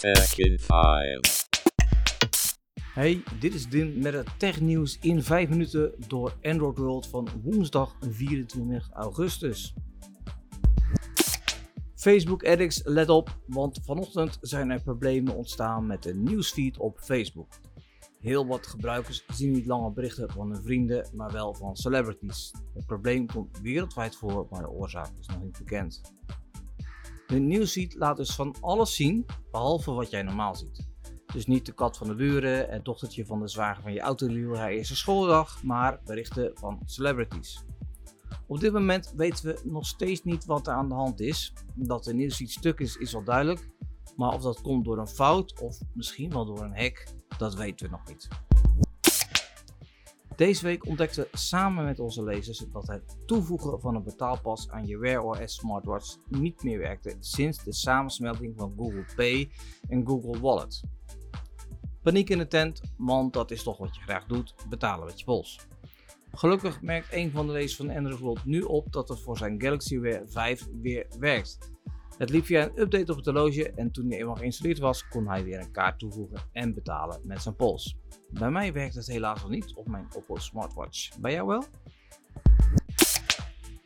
Tech in 5. Hey, dit is Dim met het technieuws in 5 minuten door Android World van woensdag 24 augustus. Facebook Addicts, let op, want vanochtend zijn er problemen ontstaan met de nieuwsfeed op Facebook. Heel wat gebruikers zien niet langer berichten van hun vrienden, maar wel van celebrities. Het probleem komt wereldwijd voor, maar de oorzaak is nog niet bekend. De nieuwsfeed laat dus van alles zien, behalve wat jij normaal ziet. Dus niet de kat van de buren, het dochtertje van de zwager van je autolier haar eerste schooldag, maar berichten van celebrities. Op dit moment weten we nog steeds niet wat er aan de hand is. Dat de nieuwsfeed stuk is, is wel duidelijk. Maar of dat komt door een fout of misschien wel door een hack, dat weten we nog niet. Deze week ontdekten samen met onze lezers dat het toevoegen van een betaalpas aan je Wear OS smartwatch niet meer werkte sinds de samensmelting van Google Pay en Google Wallet. Paniek in de tent, want dat is toch wat je graag doet, betalen met je pols. Gelukkig merkt een van de lezers van Android World nu op dat het voor zijn Galaxy Wear 5 weer werkt. Het liep via een update op het horloge en toen hij eenmaal geïnstalleerd was, kon hij weer een kaart toevoegen en betalen met zijn pols. Bij mij werkt het helaas nog niet op mijn Oppo smartwatch. Bij jou wel?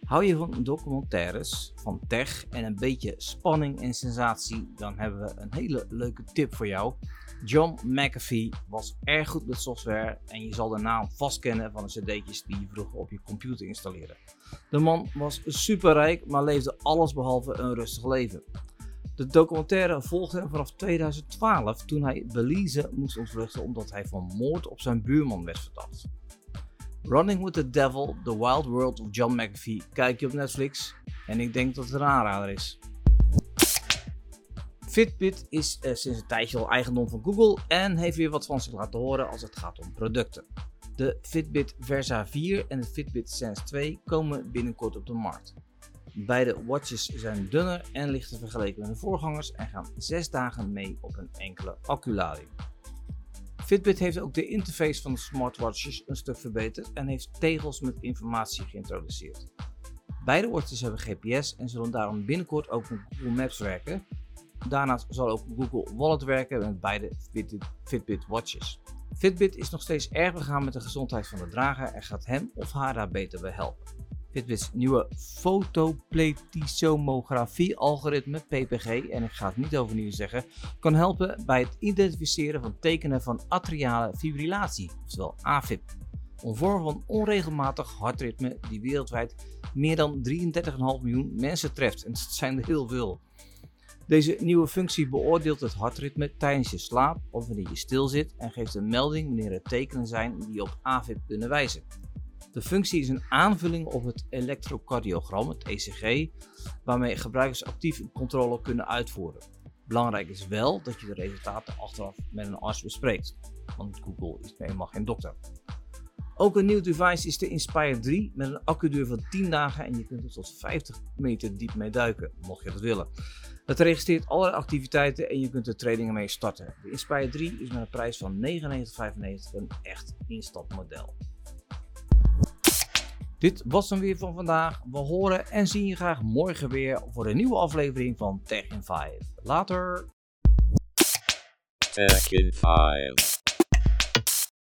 Hou je van documentaires, van tech en een beetje spanning en sensatie, dan hebben we een hele leuke tip voor jou. John McAfee was erg goed met software en je zal de naam vast kennen van de cd'tjes die je vroeger op je computer installeerde. De man was superrijk, maar leefde allesbehalve een rustig leven. De documentaire volgde hem vanaf 2012 toen hij Belize moest ontvluchten omdat hij van moord op zijn buurman werd verdacht. Running with the Devil, The Wild World of John McAfee kijk je op Netflix en ik denk dat het een aanrader is. Fitbit is uh, sinds een tijdje al eigendom van Google en heeft weer wat van zich laten horen als het gaat om producten. De Fitbit Versa 4 en de Fitbit Sense 2 komen binnenkort op de markt. Beide watches zijn dunner en lichter vergeleken met de voorgangers en gaan 6 dagen mee op een enkele acculading. Fitbit heeft ook de interface van de smartwatches een stuk verbeterd en heeft tegels met informatie geïntroduceerd. Beide watches hebben GPS en zullen daarom binnenkort ook met Google Maps werken. Daarnaast zal ook Google Wallet werken met beide Fitbit, watches. Fitbit is nog steeds erg begaan met de gezondheid van de drager en gaat hem of haar daar beter bij helpen. Fitbit's nieuwe fotopletisomografie-algoritme PPG, en ik ga het niet overnieuw zeggen, kan helpen bij het identificeren van tekenen van atriale fibrillatie, oftewel AFib. Een vorm van onregelmatig hartritme die wereldwijd meer dan 33,5 miljoen mensen treft, en dat zijn er heel veel. Deze nieuwe functie beoordeelt het hartritme tijdens je slaap of wanneer je stil zit en geeft een melding wanneer er tekenen zijn die op AFib kunnen wijzen. De functie is een aanvulling op het elektrocardiogram, het ECG, waarmee gebruikers actief een controle kunnen uitvoeren. Belangrijk is wel dat je de resultaten achteraf met een arts bespreekt, want Google is helemaal geen dokter. Ook een nieuw device is de Inspire 3 met een accuduur van 10 dagen en je kunt er tot 50 meter diep mee duiken, mocht je dat willen. Het registreert alle activiteiten en je kunt er trainingen mee starten. De Inspire 3 is met een prijs van 99,95 een echt instapmodel. Dit was dan weer van vandaag. We horen en zien je graag morgen weer voor een nieuwe aflevering van Tech in 5. Later! Tech in 5.